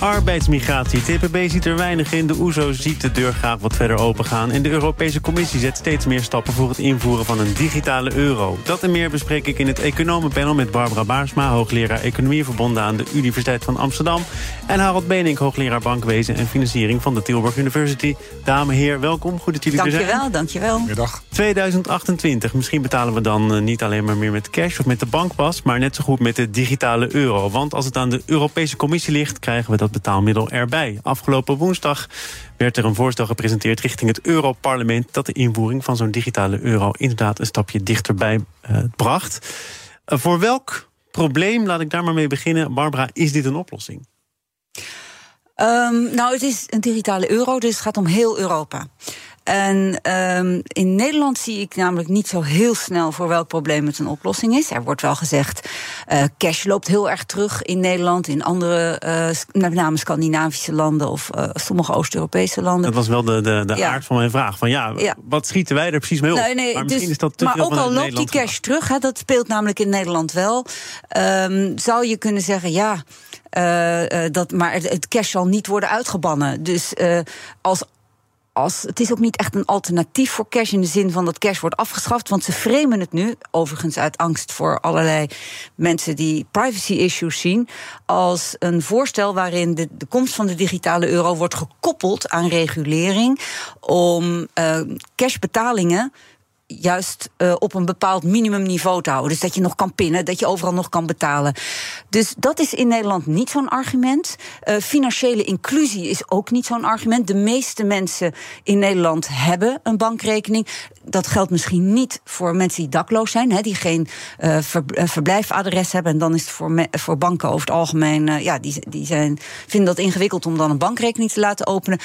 Arbeidsmigratie. TPB ziet er weinig in. De OESO ziet de deur graag wat verder opengaan. En de Europese Commissie zet steeds meer stappen voor het invoeren van een digitale euro. Dat en meer bespreek ik in het Economenpanel met Barbara Baarsma, hoogleraar Economie verbonden aan de Universiteit van Amsterdam. En Harold Benink, hoogleraar Bankwezen en Financiering van de Tilburg University. Dame, heer, welkom. Goed dat jullie er zijn. Dankjewel, dankjewel. Goedendag. 2028. Misschien betalen we dan eh, niet alleen maar meer met cash of met de bankpas... maar net zo goed met de digitale euro. Want als het aan de Europese Commissie ligt... krijgen we dat betaalmiddel erbij. Afgelopen woensdag werd er een voorstel gepresenteerd... richting het Europarlement... dat de invoering van zo'n digitale euro... inderdaad een stapje dichterbij uh, bracht. Uh, voor welk probleem, laat ik daar maar mee beginnen... Barbara, is dit een oplossing? Um, nou, het is een digitale euro, dus het gaat om heel Europa. En um, in Nederland zie ik namelijk niet zo heel snel voor welk probleem het een oplossing is. Er wordt wel gezegd, uh, cash loopt heel erg terug in Nederland, in andere, uh, met name Scandinavische landen of uh, sommige Oost-Europese landen. Dat was wel de, de, de ja. aard van mijn vraag. Van ja, ja, wat schieten wij er precies mee op? Nee, nee, maar dus, misschien is dat te maar veel ook al loopt die cash terug, hè, dat speelt namelijk in Nederland wel. Um, zou je kunnen zeggen, ja. Uh, uh, dat, maar het, het cash zal niet worden uitgebannen. Dus uh, als als, het is ook niet echt een alternatief voor cash in de zin van dat cash wordt afgeschaft. Want ze framen het nu, overigens uit angst voor allerlei mensen die privacy issues zien, als een voorstel waarin de, de komst van de digitale euro wordt gekoppeld aan regulering om uh, cashbetalingen juist uh, op een bepaald minimumniveau te houden. Dus dat je nog kan pinnen, dat je overal nog kan betalen. Dus dat is in Nederland niet zo'n argument. Uh, financiële inclusie is ook niet zo'n argument. De meeste mensen in Nederland hebben een bankrekening. Dat geldt misschien niet voor mensen die dakloos zijn, hè, die geen ver, verblijfadres hebben. En dan is het voor, voor banken over het algemeen, ja, die, die zijn, vinden dat ingewikkeld om dan een bankrekening te laten openen.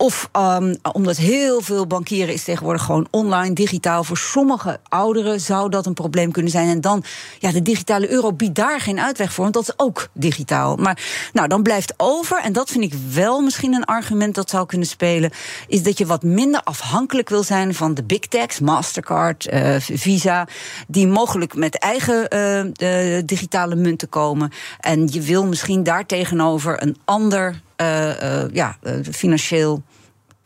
Of um, omdat heel veel bankieren is tegenwoordig gewoon online, digitaal. Voor sommige ouderen zou dat een probleem kunnen zijn. En dan, ja, de digitale euro biedt daar geen uitweg voor, want dat is ook digitaal. Maar nou, dan blijft over, en dat vind ik wel misschien een argument dat zou kunnen spelen, is dat je wat minder afhankelijk wil zijn van de big techs, Mastercard, uh, Visa, die mogelijk met eigen uh, digitale munten komen. En je wil misschien daartegenover een ander uh, uh, ja, uh, financieel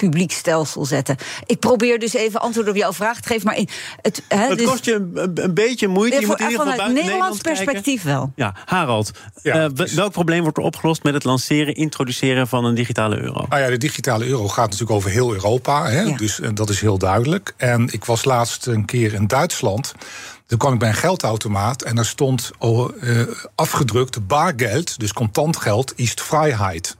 publiek stelsel zetten. Ik probeer dus even antwoord op jouw vraag te geven. Maar in het, he, het dus, kost je een, een, beetje moeite. Je moet in ieder geval Nederlands perspectief kijken. wel. Ja, Harald. Ja, uh, welk probleem wordt er opgelost met het lanceren, introduceren van een digitale euro? Nou ja, de digitale euro gaat natuurlijk over heel Europa. Hè, ja. Dus en dat is heel duidelijk. En ik was laatst een keer in Duitsland. Toen kwam ik bij een geldautomaat en daar stond oh, uh, afgedrukt bargeld, dus contant geld, is vrijheid.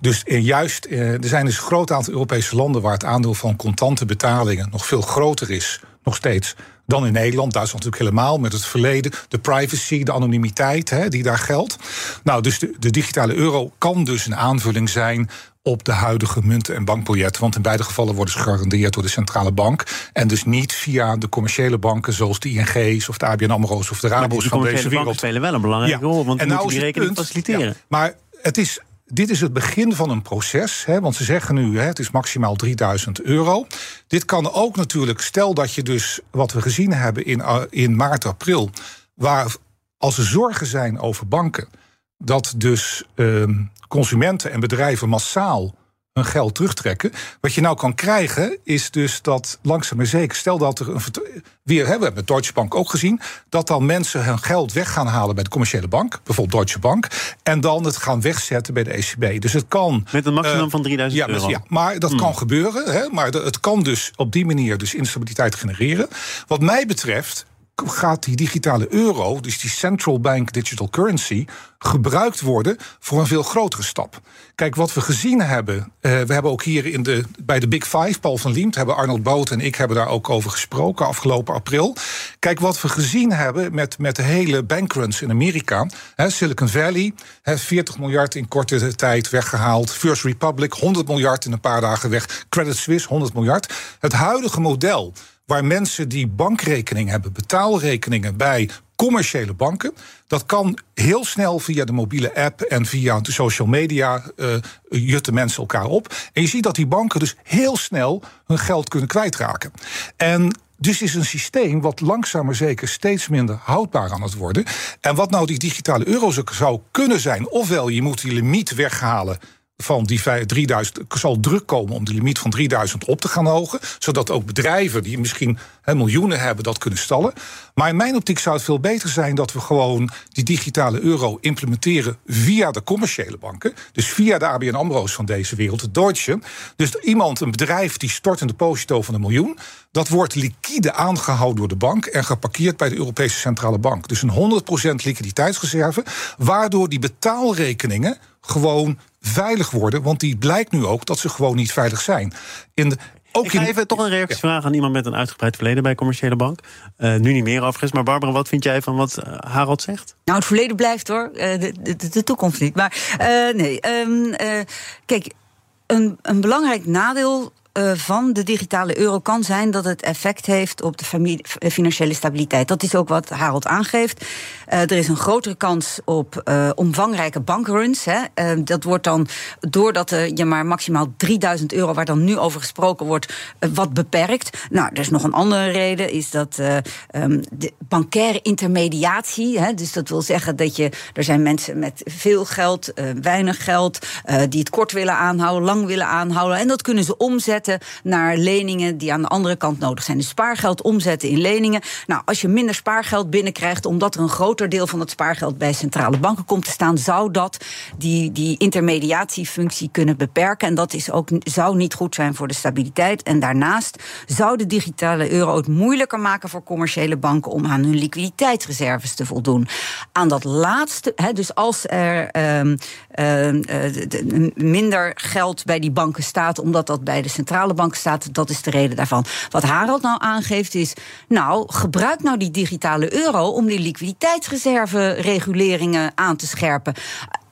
Dus eh, juist, eh, er zijn dus een groot aantal Europese landen waar het aandeel van contante betalingen nog veel groter is, nog steeds. Dan in Nederland, Duitsland natuurlijk helemaal, met het verleden, de privacy, de anonimiteit hè, die daar geldt. Nou, dus de, de digitale euro kan dus een aanvulling zijn op de huidige munten en bankbiljetten. Want in beide gevallen worden ze gegarandeerd door de centrale bank. En dus niet via de commerciële banken zoals de ING's of de ABN AMRO's of de Rabo's van deze wereld. banken spelen wel een belangrijke ja. rol, want en die nou moeten die rekening punt, faciliteren. Ja. Maar het is dit is het begin van een proces. Hè, want ze zeggen nu, hè, het is maximaal 3000 euro. Dit kan ook natuurlijk, stel dat je dus wat we gezien hebben in, uh, in maart, april, waar als er zorgen zijn over banken, dat dus uh, consumenten en bedrijven massaal hun geld terugtrekken. Wat je nou kan krijgen, is dus dat langzaam maar zeker, stel dat er een weer hebben we hebben Deutsche Bank ook gezien, dat dan mensen hun geld weg gaan halen bij de commerciële bank, bijvoorbeeld Deutsche Bank, en dan het gaan wegzetten bij de ECB. Dus het kan. Met een maximum uh, van 3000 ja, euro. Ja, maar dat hmm. kan gebeuren. Hè, maar de, het kan dus op die manier dus instabiliteit genereren. Wat mij betreft gaat die digitale euro, dus die central bank digital currency, gebruikt worden voor een veel grotere stap. Kijk, wat we gezien hebben, uh, we hebben ook hier in de, bij de Big Five, Paul van Liemt, hebben Arnold Boot en ik hebben daar ook over gesproken afgelopen april. Kijk, wat we gezien hebben met, met de hele bankruns in Amerika, Silicon Valley, hè, 40 miljard in korte tijd weggehaald, First Republic, 100 miljard in een paar dagen weg, Credit Suisse, 100 miljard. Het huidige model waar mensen die bankrekening hebben, betaalrekeningen bij commerciële banken. Dat kan heel snel via de mobiele app en via de social media uh, jutten mensen elkaar op. En je ziet dat die banken dus heel snel hun geld kunnen kwijtraken. En dus is een systeem wat langzaam maar zeker steeds minder houdbaar aan het worden. En wat nou die digitale euro zou kunnen zijn, ofwel je moet die limiet weghalen van die 3000 zal druk komen om de limiet van 3000 op te gaan hogen. Zodat ook bedrijven die misschien miljoenen hebben dat kunnen stallen. Maar in mijn optiek zou het veel beter zijn dat we gewoon die digitale euro implementeren via de commerciële banken. Dus via de ABN Amro's van deze wereld, de Deutsche. Dus iemand, een bedrijf die stort een deposito van een miljoen. Dat wordt liquide aangehouden door de bank en geparkeerd bij de Europese Centrale Bank. Dus een 100% liquiditeitsreserve, waardoor die betaalrekeningen gewoon veilig worden. Want die blijkt nu ook dat ze gewoon niet veilig zijn. In de, ook ik ga even toch een reactie vragen aan iemand met een uitgebreid verleden bij commerciële bank. Uh, nu niet meer overigens. Maar Barbara, wat vind jij van wat uh, Harold zegt? Nou, het verleden blijft hoor. Uh, de, de, de, toekomst niet. Maar nee. Um, kijk, een, een belangrijk nadeel uh, van de digitale euro kan zijn dat het effect heeft op de familie, financiële stabiliteit. Dat is ook wat Harold aangeeft. Uh, er is een grotere kans op omvangrijke bankruns. Hè. dat wordt dan doordat je maar maximaal 3000 euro, waar dan nu over gesproken wordt, wat beperkt. Nou, er is nog een andere reden, is dat um, de bankaire intermediatie. Hè, dus dat wil zeggen dat je, er zijn mensen met veel geld, weinig geld, die het kort willen aanhouden, lang willen aanhouden. En dat kunnen ze omzetten naar leningen die aan de andere kant nodig zijn. Dus spaargeld omzetten in leningen. Nou, als je minder spaargeld binnenkrijgt, omdat er een groter deel van het spaargeld bij centrale banken komt te staan, zou dat die, die intermediatiefunctie kunnen beperken. En dat is ook, zou niet goed zijn voor de stabiliteit. En daarnaast zou de digitale euro het moeilijker maken voor commerciële banken om aan hun liquiditeitsreserves te voldoen. Aan dat laatste, dus als er uh, uh, minder geld bij die banken staat, omdat dat bij de centrale centrale bank staat. Dat is de reden daarvan. Wat Harold nou aangeeft is, nou, gebruik nou die digitale euro om die liquiditeitsreserve reguleringen aan te scherpen.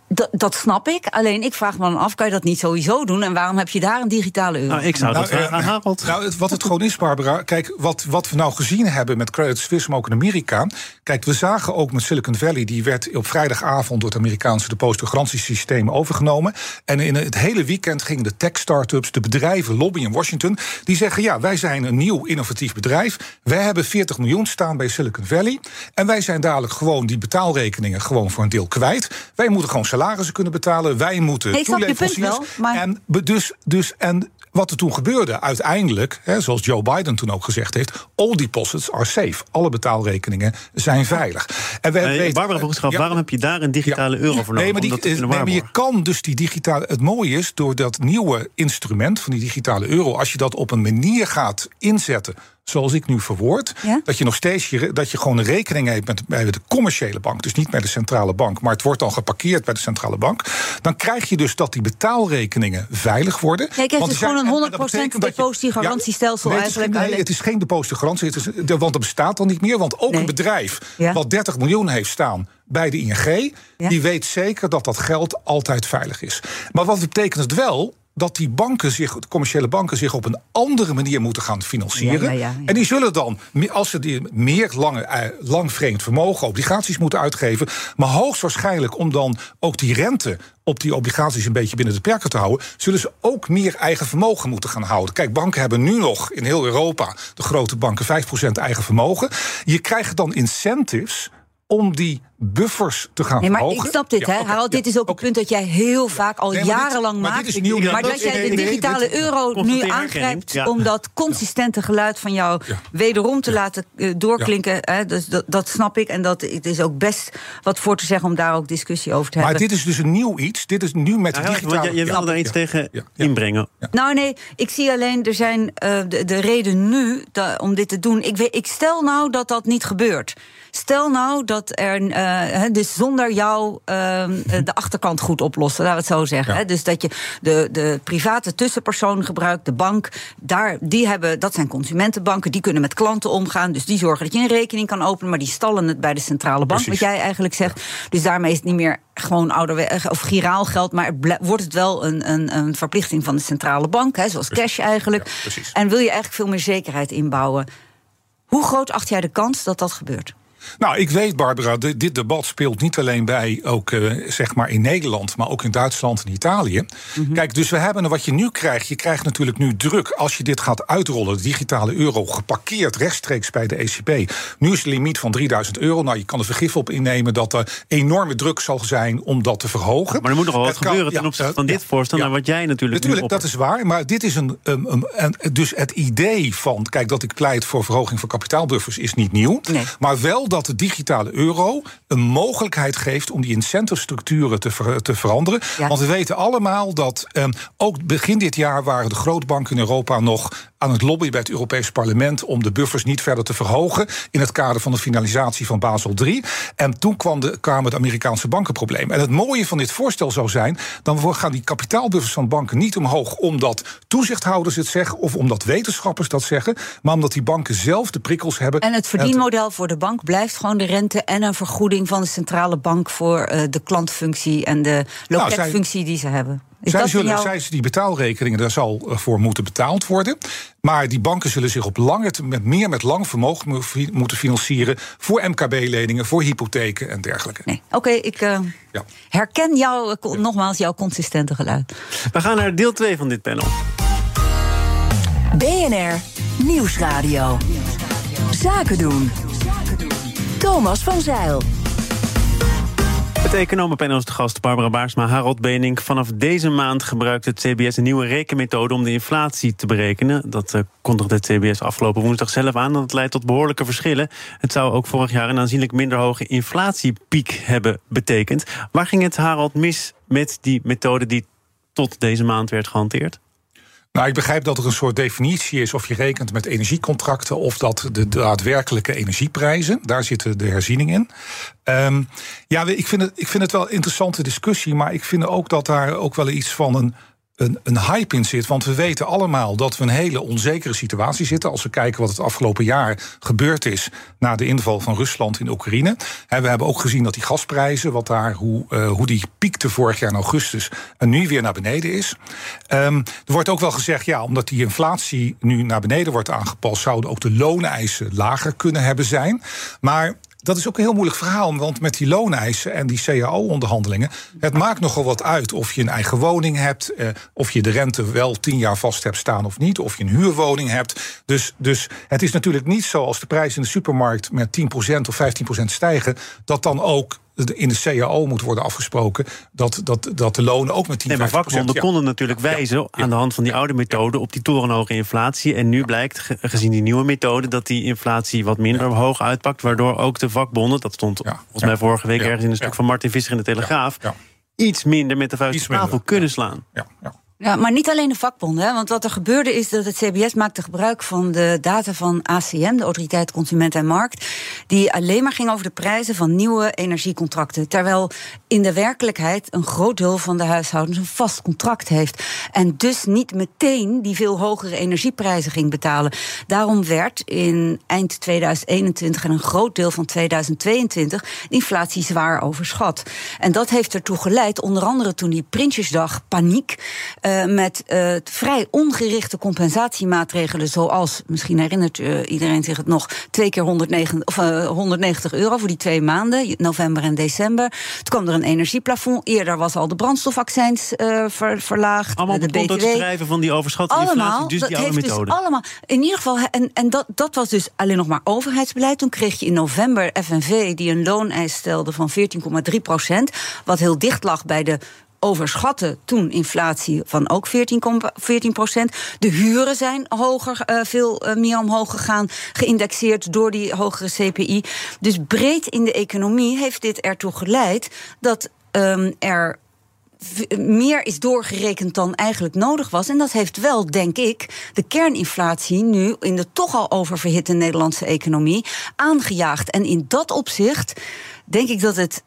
Dat, dat, snap ik. Alleen ik vraag me dan af, kan je dat niet sowieso doen? En waarom heb je daar een digitale euro? Nou, ik zou dat nou, uh, Nou, wat het gewoon is, Barbara. Kijk, wat, wat we nou gezien hebben met Credit Suisse, maar ook in Amerika. Kijk, we zagen ook met Silicon Valley, die werd op vrijdagavond door het Amerikaanse depositogarantiesysteem overgenomen. En in het hele weekend gingen de tech-startups, de bedrijven, lobby in Washington, die zeggen: ja, wij zijn een nieuw innovatief bedrijf. Wij hebben 40 miljoen staan bij Silicon Valley. En wij zijn dadelijk gewoon die betaalrekeningen gewoon voor een deel kwijt. Wij moeten gewoon salarissen kunnen betalen. Wij moeten nee, toeleveranciers. Maar... En dus, dus en wat er toen gebeurde, uiteindelijk, hè, zoals Joe Biden toen ook gezegd heeft, all deposits are safe. Alle betaalrekeningen zijn veilig. En we, uh, Barbara Vroegstraf, ja, waarom heb je daar een digitale euro voor nodig? Nee, maar, die, nee, maar je kan dus die digitale. Het mooie is, door dat nieuwe instrument van die digitale euro, als je dat op een manier gaat inzetten zoals ik nu verwoord. Dat je nog steeds je, dat je gewoon een rekening hebt met, bij de commerciële bank. Dus niet bij de centrale bank. Maar het wordt dan geparkeerd bij de centrale bank. Dan krijg je dus dat die betaalrekeningen veilig worden. Kijk, het is gewoon een 100% depositogarantiestelsel nee, eigenlijk. Nee, het is geen depositogarantie. Want dat bestaat dan niet meer. Want ook een bedrijf wat 30 miljoen heeft staan bij de ING, die weet zeker dat dat geld altijd veilig is. Maar wat betekent het wel? Dat die banken zich, de commerciële banken zich op een andere manier moeten gaan financieren. en die zullen dan, als ze die meer lange, eh, lang vreemd vermogen, obligaties moeten uitgeven. Maar hoogstwaarschijnlijk om dan ook die rente op die obligaties een beetje binnen de perken te houden, zullen ze ook meer eigen vermogen moeten gaan houden. Kijk, banken hebben nu nog in heel Europa, de grote banken, 5% eigen vermogen. Je krijgt dan incentives om die buffers te gaan nee, maar verhogen. Ik snap dit, hè? Harold, dit is ook een punt dat jij heel vaak al jarenlang maakt. Maar, nieuw, maar dat, jij de digitale euro nu aangrijpt om dat consistente geluid van jou wederom te laten uh, doorklinken. Hè? Dus dat, dat, snap ik. En dat, het is ook best wat voor te zeggen om daar ook discussie over te hebben. Maar dit is dus een nieuw iets. Dit is nu met ja, digitale... Je, wil daar iets tegen inbrengen. Nou nee, ik zie alleen, er zijn uh, de, de reden nu om dit te doen. Ik, weet, ik stel nou dat dat niet gebeurt. Stel nou dat er, uh, dus zonder jou uh, de achterkant goed oplossen, laten we het zo zeggen. Ja. Dus dat je de, de private tussenpersoon gebruikt, de bank, daar, die hebben, dat zijn consumentenbanken, die kunnen met klanten omgaan. Dus die zorgen dat je een rekening kan openen, maar die stallen het bij de centrale bank, Precies. wat jij eigenlijk zegt. Dus daarmee is het niet meer gewoon ouderweg of giraal geld, maar wordt het wel een, een, een verplichting van de centrale bank, hè, zoals cash eigenlijk. Ja, en wil je eigenlijk veel meer zekerheid inbouwen. Hoe groot acht jij de kans dat dat gebeurt? Nou, ik weet, Barbara, dit debat speelt niet alleen bij ook uh, zeg maar in Nederland, maar ook in Duitsland en Italië. Mhm. Kijk, dus we hebben wat je nu krijgt. Je krijgt natuurlijk nu druk als je dit gaat uitrollen, de digitale euro, geparkeerd rechtstreeks bij de ECB. Nu is de limiet van 3000 euro. Nou, je kan er vergif op innemen dat er enorme druk zal zijn om dat te verhogen. maar er moet nog wel wat gebeuren ten opzichte van dit voorstel, en wat jij natuurlijk. Natuurlijk, dat is waar. Maar dit is een, een, een, Dus het idee van, kijk, dat ik pleit voor verhoging van kapitaalbuffers is niet nieuw. Nee. Maar wel dat dat de digitale euro een mogelijkheid geeft om die incentive-structuren te, te veranderen. Want we weten allemaal dat um, ook begin dit jaar waren de grootbanken in Europa nog aan het lobbyen bij het Europese parlement om de buffers niet verder te verhogen in het kader van de finalisatie van Basel III. En toen kwam de, kwamen de Amerikaanse bankenproblemen. En het mooie van dit voorstel zou zijn, dan gaan die kapitaalbuffers van banken niet omhoog omdat toezichthouders het zeggen of omdat wetenschappers dat zeggen, maar omdat die banken zelf de prikkels hebben. En het verdienmodel voor de bank blijft gewoon de rente en een vergoeding van de centrale bank voor uh, de klantfunctie en de nou, loketfunctie die ze hebben. Is zij, zullen, jou... die betaalrekeningen, daar zal eh, voor moeten betaald worden. Maar die banken zullen zich op lange met meer met lang vermogen moeten financieren voor MKB-leningen, voor hypotheken en dergelijke. Nee. Oké, ik uh, ja. herken jou nogmaals jouw consistente geluid. We gaan naar deel 2 van dit panel. BNR Nieuwsradio. Zaken doen. Thomas van Zeil. Het economenpanel is de gast Barbara Baarsma, Harold Benink. Vanaf deze maand gebruikt het CBS een nieuwe rekenmethode om de inflatie te berekenen. Dat uh, kondigde het CBS afgelopen woensdag zelf aan. Dat leidt tot behoorlijke verschillen. Het zou ook vorig jaar een aanzienlijk minder hoge inflatiepiek hebben betekend. Waar ging het Harold mis met die methode die tot deze maand werd gehanteerd? Nou, ik begrijp dat er een soort definitie is of je rekent met energiecontracten of dat de daadwerkelijke energieprijzen. Daar zit de herziening in. Um, ja, ik vind, het, ik vind het wel een interessante discussie, maar ik vind ook dat daar ook wel iets van een een, een hype in zit. Want we weten allemaal dat we een hele onzekere situatie zitten. Als we kijken wat het afgelopen jaar gebeurd is na de inval van Rusland in Oekraïne. En we hebben ook gezien dat die gasprijzen, wat daar, hoe, uh, hoe die piekte vorig jaar in augustus en nu weer naar beneden is. Um, er wordt ook wel gezegd, ja, omdat die inflatie nu naar beneden wordt aangepast, zouden ook de looneisen lager kunnen hebben zijn. Maar dat is ook een heel moeilijk verhaal, want met die looneisen en die CAO-onderhandelingen, het maakt nogal wat uit of je een eigen woning hebt, eh, of je de rente wel tien jaar vast hebt staan of niet, of je een huurwoning hebt. Dus, dus het is natuurlijk niet zo als de prijzen in de supermarkt met 10% of 15% stijgen, dat dan ook in de CAO moet worden afgesproken dat, dat, dat de lonen ook met 10 nee, maar vakbonden konden natuurlijk wijzen aan de hand van die oude methode op die torenhoge inflatie. En nu blijkt, gezien die nieuwe methode, dat die inflatie wat minder hoog uitpakt. Waardoor ook de vakbonden, dat stond volgens mij vorige week ergens in een stuk van Martin Visser in de Telegraaf, iets minder met de vuist op tafel kunnen slaan. Ja, ja. Maar niet alleen de vakbonden. Want wat er gebeurde is dat het CBS maakte gebruik van de data van ACM, de Autoriteit Consument en Markt, die alleen maar ging over de prijzen van nieuwe energiecontracten. Terwijl in de werkelijkheid een groot deel van de huishoudens een vast contract heeft. En dus niet meteen die veel hogere energieprijzen ging betalen. Daarom werd in eind 2021 en een groot deel van 2022 de inflatie zwaar overschat. En dat heeft ertoe geleid, onder andere toen die Prinsjesdag paniek. Uh, met uh, vrij ongerichte compensatiemaatregelen, zoals, misschien herinnert uh, iedereen zich het nog, twee keer 190, of, 190 euro voor die twee maanden, november en december. Toen kwam er een energieplafond. Eerder was al de brandstofaccijns ver, verlaagd. Allemaal de BTW. schrijven van die overschatte inflatie, dus die oude methode. Dus allemaal, in ieder geval, en, en dat, dat was dus alleen nog maar overheidsbeleid. Toen kreeg je in november FNV die een looneis stelde van 14,3 procent, wat heel dicht lag bij de overschatten toen inflatie van ook 14, 14 procent. De huren zijn hoger, uh, veel uh, meer omhoog gegaan, geïndexeerd door die hogere CPI. Dus breed in de economie heeft dit ertoe geleid dat um, er meer is doorgerekend dan eigenlijk nodig was. En dat heeft wel, denk ik, de kerninflatie nu in de toch al oververhitte Nederlandse economie aangejaagd. En in dat opzicht denk ik dat het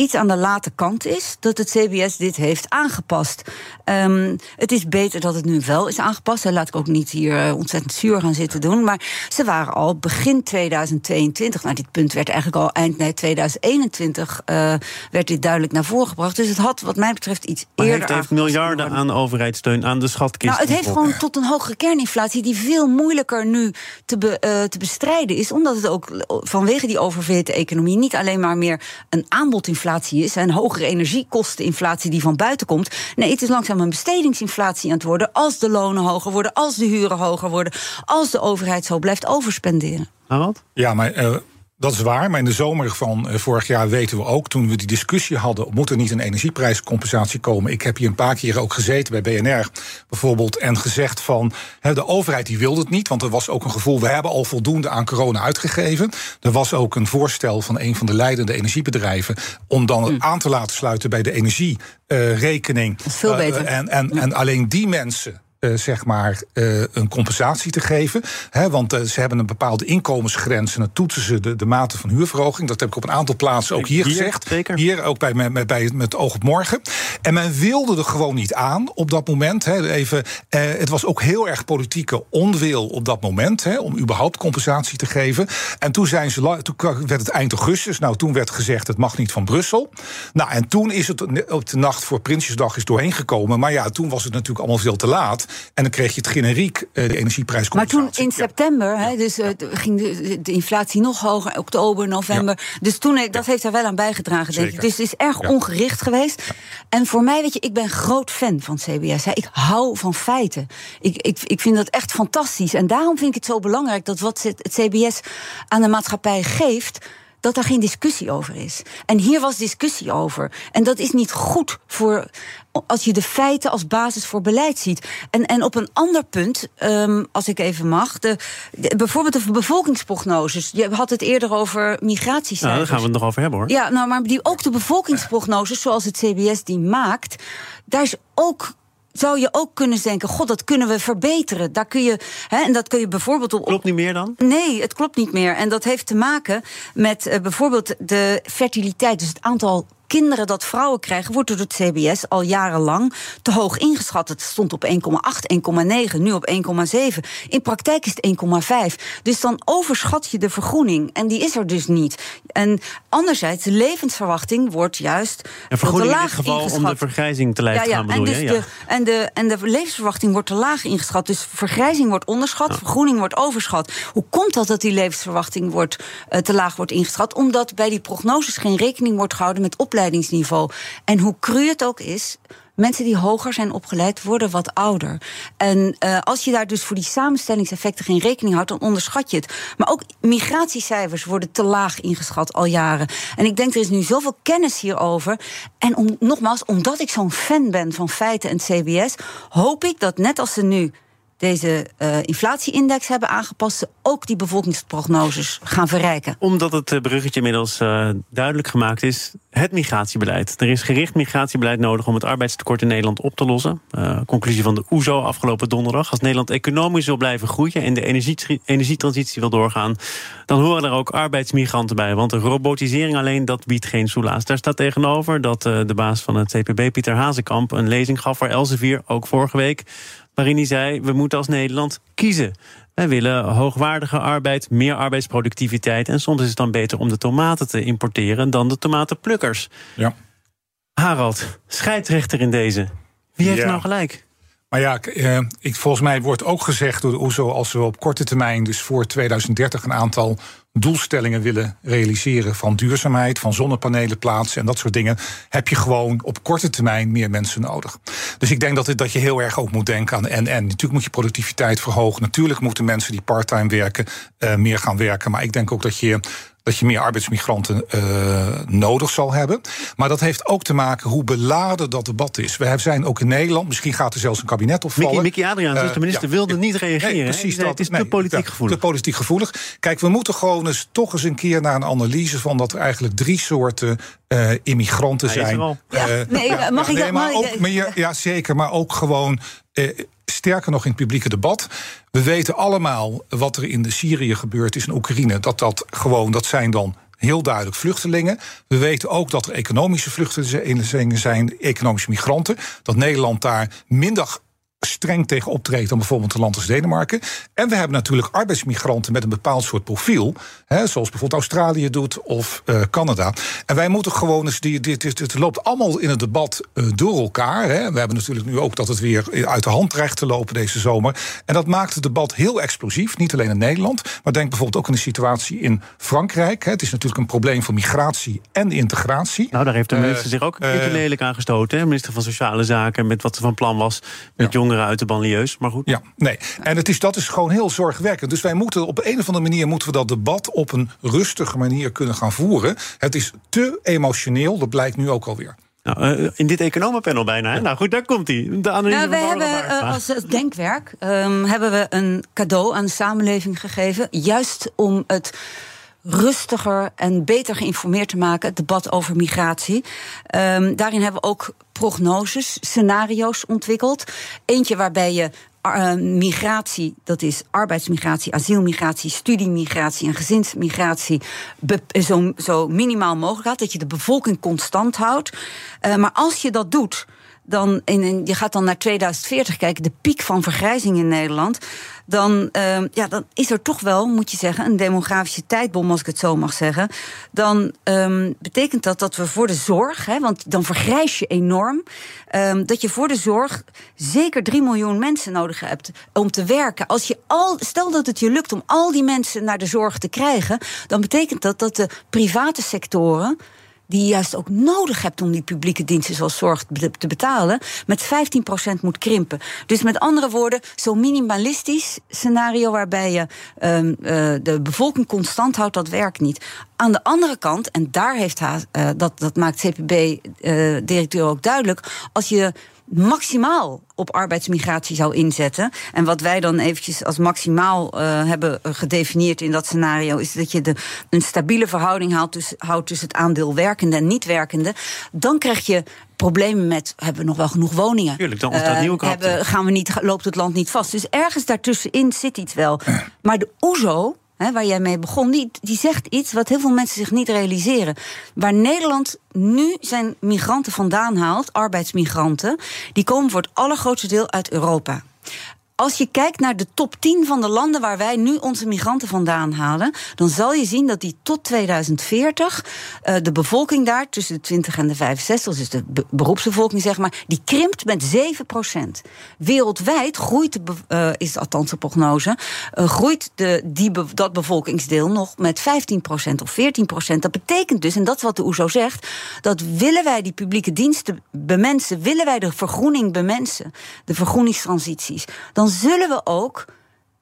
iets aan de late kant is dat het CBS dit heeft aangepast. Um, het is beter dat het nu wel is aangepast. Daar laat ik ook niet hier uh, ontzettend zuur gaan zitten doen. Maar ze waren al begin 2022. Nou, dit punt werd eigenlijk al eind nee, 2021 uh, werd dit duidelijk naar voren gebracht. Dus het had, wat mij betreft, iets maar eerder. Het heeft miljarden aan overheidssteun aan de schatkist. Nou, het heeft gewoon tot een hogere kerninflatie die veel moeilijker nu te, be, uh, te bestrijden is. Omdat het ook vanwege die oververhitte economie niet alleen maar meer een aanbodinflatie is en hogere energiekosteninflatie die van buiten komt. Nee, het is langzaam een bestedingsinflatie aan het worden. Als de lonen hoger worden, als de huren hoger worden, als de overheid zo blijft overspenderen. Nou wat? Ja, maar uh, dat is waar, maar in de zomer van uh, vorig jaar weten we ook, toen we die discussie hadden, moet er niet een energieprijscompensatie komen? Ik heb hier een paar keer ook gezeten bij BNR bijvoorbeeld en gezegd van de overheid die wilde het niet, want er was ook een gevoel, we hebben al voldoende aan corona uitgegeven. Er was ook een voorstel van een van de leidende energiebedrijven om dan het aan te laten sluiten bij de energierekening. Uh, veel beter. en, en, en alleen die mensen uh, zeg maar uh, een compensatie te geven. Hè, want uh, ze hebben een bepaalde inkomensgrens en dan toetsen ze de, de mate van huurverhoging. Dat heb ik op een aantal plaatsen ook hier, hier gezegd. Zeker. Hier ook bij, met, bij, met oog op morgen. En men wilde er gewoon niet aan op dat moment. Hè, even, het was ook heel erg politieke onwil op dat moment hè, om überhaupt compensatie te geven. En toen, zijn ze, toen werd het eind augustus. Nou, toen werd gezegd het mag niet van Brussel. Nou, en toen is het op de nacht voor Prinsjesdag is doorheen gekomen. Maar ja, toen was het natuurlijk allemaal veel te laat. En dan kreeg je het generiek, uh, de energieprijscompensatie. Maar toen in september, ja. dus, uh, ging de, de, inflatie nog hoger, oktober, november. Ja. Dus toen, dat heeft daar wel aan bijgedragen, denk ik. Dus het is erg ongericht geweest. En voor mij, weet je, ik ben groot fan van CBS. Ik hou van feiten. Ik, ik, ik vind dat echt fantastisch. En daarom vind ik het zo belangrijk dat wat het CBS aan de maatschappij geeft dat daar geen discussie over is. En hier was discussie over. En dat is niet goed voor als je de feiten als basis voor beleid ziet. En, en op een ander punt, um, als ik even mag, de, de, bijvoorbeeld de bevolkingsprognoses. Je had het eerder over migratiecijfers. Nou, daar gaan we het nog over hebben hoor. Ja, nou, maar die, ook de bevolkingsprognoses, zoals het CBS die maakt, daar is ook zou je ook kunnen denken: God, dat kunnen we verbeteren. Daar kun je, hè, en dat kun je bijvoorbeeld op. Klopt niet meer dan? Nee, het klopt niet meer. En dat heeft te maken met uh, bijvoorbeeld de fertiliteit, dus het aantal kinderen dat vrouwen krijgen, wordt door het CBS al jarenlang te hoog ingeschat. Het stond op 1,8, 1,9, nu op 1,7. In praktijk is het 1,5. Dus dan overschat je de vergroening. En die is er dus niet. En anderzijds, de levensverwachting wordt juist en vergroening te laag in dit geval ingeschat. om de vergrijzing te te ja, ja, gaan bedoel en, dus je? de, en, de, en de levensverwachting wordt te laag ingeschat. Dus vergrijzing wordt onderschat, ja. vergroening wordt overschat. Hoe komt dat dat die levensverwachting wordt, uh, te laag wordt ingeschat? Omdat bij die prognoses geen rekening wordt gehouden met opleidingsniveau. En hoe cru het ook is, mensen die hoger zijn opgeleid worden wat ouder. En uh, als je daar dus voor die samenstellingseffecten geen rekening houdt, dan onderschat je het. Maar ook migratiecijfers worden te laag ingeschat al jaren. En ik denk er is nu zoveel kennis hierover. En om, nogmaals, omdat ik zo'n fan ben van feiten en CBS, hoop ik dat net als ze nu deze uh, inflatieindex hebben aangepast, ook die bevolkingsprognoses gaan verrijken. Omdat het bruggetje inmiddels uh, duidelijk gemaakt is, het migratiebeleid. Er is gericht migratiebeleid nodig om het arbeidstekort in Nederland op te lossen. Conclusie van de OESO afgelopen donderdag. Als Nederland economisch wil blijven groeien en de energie, energietransitie wil doorgaan, dan horen er ook arbeidsmigranten bij. Want de robotisering alleen, dat biedt geen soelaas. Daar staat tegenover dat de baas van het CPB, Pieter Hazekamp, een lezing gaf voor Elsevier, ook vorige week waarin hij zei: we moeten als Nederland kiezen. Wij willen hoogwaardige arbeid, meer arbeidsproductiviteit. En soms is het dan beter om de tomaten te importeren dan de tomatenplukkers. Ja. Harald, scheidsrechter in deze. Wie heeft Ja. nou gelijk? Maar ja, eh, ik, volgens mij wordt ook gezegd door de OESO... als we op korte termijn, dus voor 2030... een aantal doelstellingen willen realiseren van duurzaamheid... van zonnepanelen plaatsen en dat soort dingen... heb je gewoon op korte termijn meer mensen nodig. Dus ik denk dat, het, dat je heel erg ook moet denken aan en-en. Natuurlijk moet je productiviteit verhogen. Natuurlijk moeten mensen die parttime werken eh, meer gaan werken. Maar ik denk ook dat je dat je meer arbeidsmigranten uh, nodig zal hebben. Maar dat heeft ook te maken hoe beladen dat debat is. We zijn ook in Nederland, misschien gaat er zelfs een kabinet opvallen. Mickey, Mickey Adriaan, dus Uh, de minister, ja. wilde niet reageren. Nee, precies dat. Het is Nee, te politiek gevoelig. Te politiek gevoelig. Kijk, we moeten gewoon eens toch eens een keer naar een analyse van dat er eigenlijk drie soorten uh, immigranten zijn. Ja, nee, mag ik dat- maar ook, maar ja, ja, zeker, maar ook gewoon. Uh, Sterker nog in het publieke debat. We weten allemaal wat er in de Syrië gebeurt is in Oekraïne. Dat dat gewoon, dat zijn dan heel duidelijk vluchtelingen. We weten ook dat er economische vluchtelingen zijn, economische migranten. Dat Nederland daar minder streng tegen optreedt dan bijvoorbeeld een land als Denemarken. En we hebben natuurlijk arbeidsmigranten met een bepaald soort profiel. Hè, zoals bijvoorbeeld Australië doet of uh, Canada. En wij moeten gewoon eens. Die, dit, dit, het loopt allemaal in het debat uh, door elkaar. Hè. We hebben natuurlijk nu ook dat het weer uit de hand dreigt te lopen deze zomer. En dat maakt het debat heel explosief. Niet alleen in Nederland. Maar denk bijvoorbeeld ook aan de situatie in Frankrijk. Hè. Het is natuurlijk een probleem van migratie en integratie. Nou, daar heeft de minister uh, zich ook een beetje lelijk aan gestoten. Hè. Minister van Sociale Zaken. Met wat ze van plan was met ja uit de banlieues. Maar goed. Ja, nee. En het is, dat is gewoon heel zorgwekkend. Dus wij moeten op een of andere manier moeten we dat debat op een rustige manier kunnen gaan voeren. Het is te emotioneel, dat blijkt nu ook alweer. Nou, uh, in dit economenpanel bijna. Hè? Nou goed, daar komt hij. De analyse nou, we hebben uh, als denkwerk um, hebben we een cadeau aan de samenleving gegeven. Juist om het rustiger en beter geïnformeerd te maken, het debat over migratie. Um, daarin hebben we ook prognoses, scenario's ontwikkeld. Eentje waarbij je uh, migratie, dat is arbeidsmigratie, asielmigratie, studiemigratie en gezinsmigratie, zo, zo minimaal mogelijk houdt. Dat je de bevolking constant houdt. Uh, maar als je dat doet, dan in, je gaat dan naar 2040 kijken, de piek van vergrijzing in Nederland dan, uh, ja, dan is er toch wel, moet je zeggen, een demografische tijdbom, als ik het zo mag zeggen. Dan um, betekent dat dat we voor de zorg, hè, want dan vergrijs je enorm, um, dat je voor de zorg zeker 3 miljoen mensen nodig hebt om te werken. Als je al, stel dat het je lukt om al die mensen naar de zorg te krijgen, dan betekent dat dat de private sectoren die je juist ook nodig hebt om die publieke diensten zoals zorg te betalen, met 15% moet krimpen. Dus met andere woorden, zo'n minimalistisch scenario waarbij je uh, de bevolking constant houdt, dat werkt niet. Aan de andere kant, en daar heeft haar, uh, dat, dat maakt CPB-directeur uh, ook duidelijk, als je maximaal op arbeidsmigratie zou inzetten. En wat wij dan eventjes als maximaal uh, hebben gedefinieerd in dat scenario, is dat je de, een stabiele verhouding houdt, dus, houdt tussen het aandeel werkende en niet werkende. Dan krijg je problemen met hebben we nog wel genoeg woningen? Tuurlijk, dan ontstaat uh, nieuwe hebben, gaan we niet, loopt het land niet vast. Dus ergens daartussenin zit iets wel. Maar de OESO, hè, waar jij mee begon, die, die zegt iets wat heel veel mensen zich niet realiseren. Waar Nederland nu zijn migranten vandaan haalt, arbeidsmigranten, die komen voor het allergrootste deel uit Europa. Als je kijkt naar de top 10 van de landen waar wij nu onze migranten vandaan halen, dan zal je zien dat die tot 2040 uh, de bevolking daar tussen de 20 en de 65, dus de be beroepsbevolking zeg maar, die krimpt met 7% Wereldwijd groeit, de, uh, is althans de prognose, uh, groeit de, die dat bevolkingsdeel nog met 15% of 14% Dat betekent dus, en dat is wat de OESO zegt, dat willen wij die publieke diensten bemensen, willen wij de vergroening bemensen, de vergroeningstransities, dan zullen we ook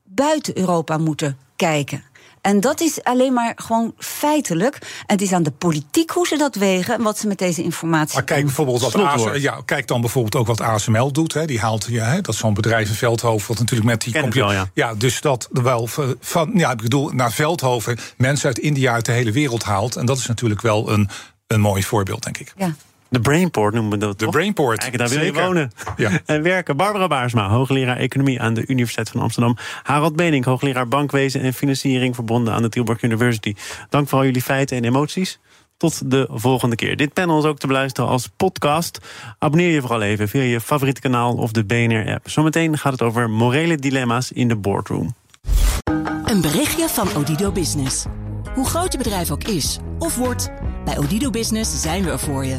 buiten Europa moeten kijken. En dat is alleen maar gewoon feitelijk. En het is aan de politiek hoe ze dat wegen en wat ze met deze informatie. Maar kijk bijvoorbeeld wat ASML, ja, kijk dan bijvoorbeeld ook wat ASML doet. Hè. Die haalt ja, hè, dat is zo'n bedrijf in Veldhoven, wat natuurlijk met die computer. Ja. ja, dus dat wel van ja, ik bedoel naar Veldhoven mensen uit India uit de hele wereld haalt. En dat is natuurlijk wel een, een mooi voorbeeld, denk ik. Ja. De Brainport noemen we dat. De Brainport. Kijk, daar wil je wonen ja. en werken. Barbara Baarsma, hoogleraar economie aan de Universiteit van Amsterdam. Harald Benink, hoogleraar bankwezen en financiering verbonden aan de Tilburg University. Dank voor al jullie feiten en emoties. Tot de volgende keer. Dit panel is ook te beluisteren als podcast. Abonneer je vooral even via je favoriete kanaal of de BNR-app. Zometeen gaat het over morele dilemma's in de boardroom. Een berichtje van Odido Business. Hoe groot je bedrijf ook is of wordt, bij Odido Business zijn we er voor je.